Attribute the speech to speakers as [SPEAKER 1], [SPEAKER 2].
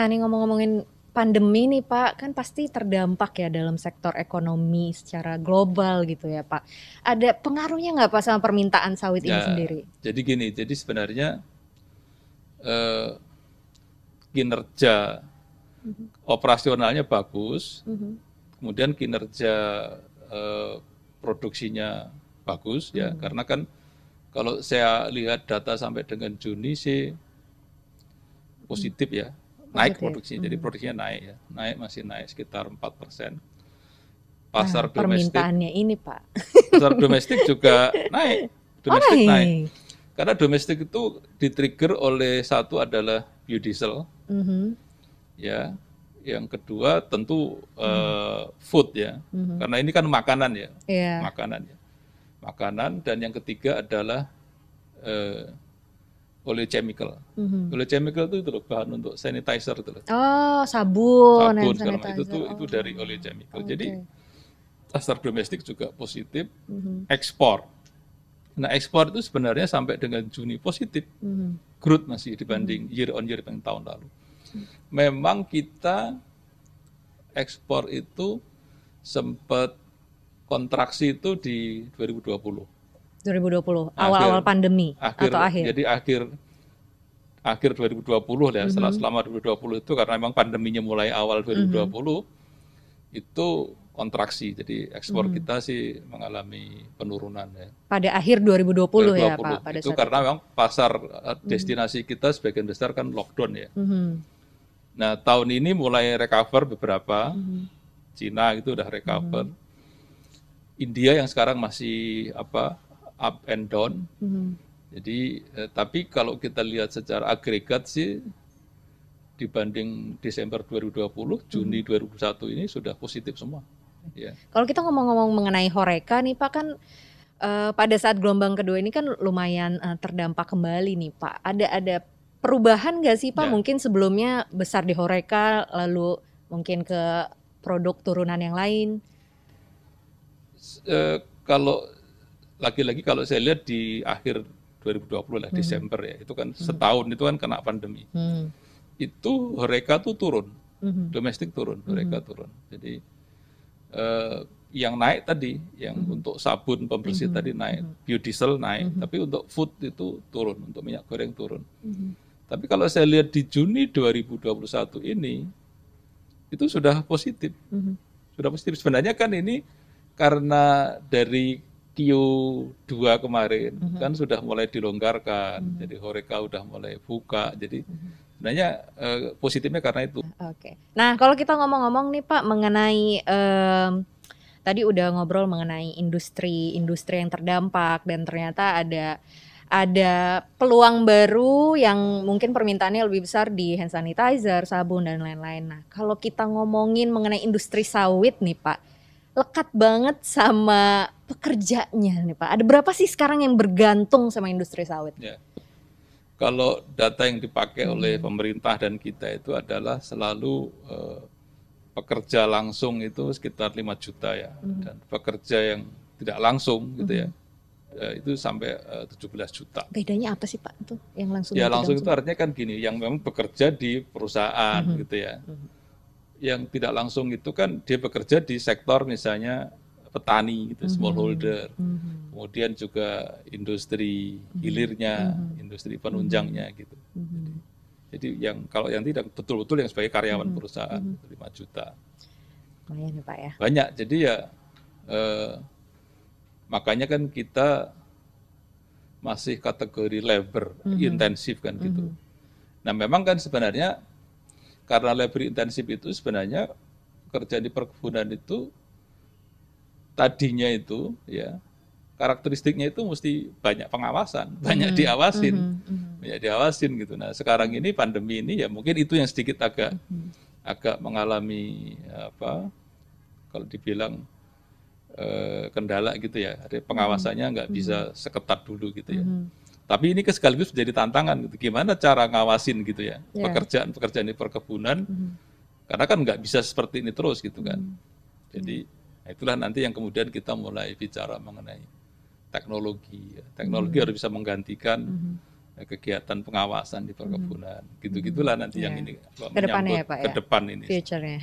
[SPEAKER 1] Nah, ini ngomong-ngomongin pandemi nih Pak, kan pasti terdampak ya dalam sektor ekonomi secara global gitu ya Pak. Ada pengaruhnya nggak Pak sama permintaan sawit ini
[SPEAKER 2] Ya,
[SPEAKER 1] sendiri?
[SPEAKER 2] Jadi gini, jadi sebenarnya eh, kinerja operasionalnya bagus,
[SPEAKER 1] Mhm.
[SPEAKER 2] kemudian kinerja eh, produksinya bagus ya, karena kan kalau saya lihat data sampai dengan Juni sih positif ya, naik
[SPEAKER 1] Positif.
[SPEAKER 2] produksinya, jadi produksinya naik ya, naik masih naik sekitar 4 persen. Pasar
[SPEAKER 1] Nah,
[SPEAKER 2] domestik,
[SPEAKER 1] permintaannya ini Pak.
[SPEAKER 2] pasar domestik juga naik, domestik
[SPEAKER 1] Oh,
[SPEAKER 2] naik.
[SPEAKER 1] naik.
[SPEAKER 2] Karena domestik itu di-trigger oleh satu adalah biodiesel,
[SPEAKER 1] Mhm.
[SPEAKER 2] ya. Yang kedua tentu eh, food ya, karena ini kan makanan ya,
[SPEAKER 1] Iya.
[SPEAKER 2] makanan ya, makanan. Dan yang ketiga adalah eh, oleochemical.
[SPEAKER 1] Mhm.
[SPEAKER 2] Oleochemical itu, itu loh, bahan untuk sanitizer itu loh.
[SPEAKER 1] Oh, sabun,
[SPEAKER 2] Sabun macam itu tuh itu
[SPEAKER 1] Oh,
[SPEAKER 2] dari oleochemical. Jadi
[SPEAKER 1] oke.
[SPEAKER 2] pasar domestik juga positif,
[SPEAKER 1] Mhm.
[SPEAKER 2] ekspor. Nah ekspor itu sebenarnya sampai dengan Juni positif.
[SPEAKER 1] Mhm.
[SPEAKER 2] growth masih dibanding year on year yang tahun lalu. Memang kita ekspor itu sempat kontraksi itu di 2020.
[SPEAKER 1] 2020,
[SPEAKER 2] Akhir.
[SPEAKER 1] awal-awal pandemi
[SPEAKER 2] Akhir,
[SPEAKER 1] atau akhir?
[SPEAKER 2] Jadi akhir akhir 2020 ya,
[SPEAKER 1] Mhm.
[SPEAKER 2] setelah selama 2020 itu karena memang pandeminya mulai awal 2020 itu kontraksi. Jadi ekspor
[SPEAKER 1] Mhm.
[SPEAKER 2] kita sih mengalami penurunan ya.
[SPEAKER 1] Pada akhir 2020 ya
[SPEAKER 2] 2020.
[SPEAKER 1] Pak, pada
[SPEAKER 2] itu
[SPEAKER 1] saat
[SPEAKER 2] karena memang pasar eh, destinasi kita sebagian besar kan lockdown ya.
[SPEAKER 1] Mhm.
[SPEAKER 2] Nah, tahun ini mulai recover beberapa.
[SPEAKER 1] Mhm.
[SPEAKER 2] Cina itu udah recover. India yang sekarang masih apa up and down.
[SPEAKER 1] Mhm.
[SPEAKER 2] Jadi, eh, tapi kalau kita lihat secara agregat sih dibanding Desember 2020, Juni 2021 ini sudah positif semua. Ya.
[SPEAKER 1] Kalau kita ngomong-ngomong mengenai Horeca nih Pak kan eh, pada saat gelombang kedua ini kan lumayan eh, terdampak kembali nih Pak. Ada ada perubahan nggak sih Pak?
[SPEAKER 2] Ya.
[SPEAKER 1] Mungkin sebelumnya besar di Horeca lalu mungkin ke produk turunan yang lain.
[SPEAKER 2] Eh, kalau lagi-lagi kalau saya lihat di akhir 2020 lah Desember ya, itu kan setahun itu kan kena pandemi.
[SPEAKER 1] Hmm.
[SPEAKER 2] Itu Horeca tuh turun.
[SPEAKER 1] Mhm.
[SPEAKER 2] domestik turun, mereka turun. Jadi eh, yang naik tadi, yang untuk sabun pembersih tadi naik, biodiesel naik, tapi untuk food itu turun, untuk minyak goreng turun.
[SPEAKER 1] Mhm.
[SPEAKER 2] Tapi kalau saya lihat di Juni 2021 ini, itu sudah positif,
[SPEAKER 1] Mhm.
[SPEAKER 2] sudah positif. Sebenarnya kan ini karena dari Q2 kemarin kan sudah mulai dilonggarkan, jadi Horeca udah mulai buka, jadi sebenarnya eh, positifnya karena itu.
[SPEAKER 1] Oke. Nah, kalau kita ngomong-ngomong nih Pak mengenai em, tadi udah ngobrol mengenai industri-industri yang terdampak dan ternyata ada ada peluang baru yang mungkin permintaannya lebih besar di hand sanitizer, sabun dan lain-lain. Nah, kalau kita ngomongin mengenai industri sawit nih Pak, lekat banget sama pekerjanya nih Pak. Ada berapa sih sekarang yang bergantung sama industri sawit?
[SPEAKER 2] Ya. Kalau data yang dipakai
[SPEAKER 1] Hmm.
[SPEAKER 2] oleh pemerintah dan kita itu adalah selalu eh, pekerja langsung itu sekitar 5 juta ya,
[SPEAKER 1] Hmm.
[SPEAKER 2] dan pekerja yang tidak langsung gitu ya, eh, itu sampai eh, 17 juta.
[SPEAKER 1] Bedanya apa sih Pak itu yang langsung
[SPEAKER 2] Ya langsung itu artinya kan gini, yang memang bekerja di perusahaan
[SPEAKER 1] Hmm.
[SPEAKER 2] gitu ya. Yang tidak langsung itu kan dia bekerja di sektor misalnya petani gitu, smallholder.
[SPEAKER 1] Mhm.
[SPEAKER 2] Kemudian juga industri hilirnya, industri penunjangnya gitu.
[SPEAKER 1] Mhm.
[SPEAKER 2] Jadi yang kalau yang tidak betul-betul yang sebagai karyawan perusahaan itu 5 juta.
[SPEAKER 1] Lumayan ya Pak ya.
[SPEAKER 2] Banyak. Jadi ya eh, makanya kan kita masih kategori labor intensif kan gitu. Nah, memang kan sebenarnya karena labor intensif itu sebenarnya pekerjaan di perkebunan itu tadinya itu ya karakteristiknya itu mesti banyak pengawasan, banyak diawasin, banyak diawasin gitu. Nah sekarang ini pandemi ini ya mungkin itu yang sedikit agak agak mengalami apa kalau dibilang eh, kendala gitu ya, ada pengawasannya nggak bisa seketat dulu gitu ya. Tapi ini ke sekaligus menjadi tantangan gitu. Gimana cara ngawasin gitu ya
[SPEAKER 1] Ya.
[SPEAKER 2] pekerjaan-pekerjaan di perkebunan karena kan nggak bisa seperti ini terus gitu kan. Jadi nah itulah nanti yang kemudian kita mulai bicara mengenai teknologi. ya. Teknologi harus bisa menggantikan kegiatan pengawasan di perkebunan. Gitu-gitulah nanti yang
[SPEAKER 1] Iya.
[SPEAKER 2] ini kalau
[SPEAKER 1] Ke depannya
[SPEAKER 2] ya,
[SPEAKER 1] Pak,
[SPEAKER 2] ke
[SPEAKER 1] ya?
[SPEAKER 2] depan ini.
[SPEAKER 1] Future-nya.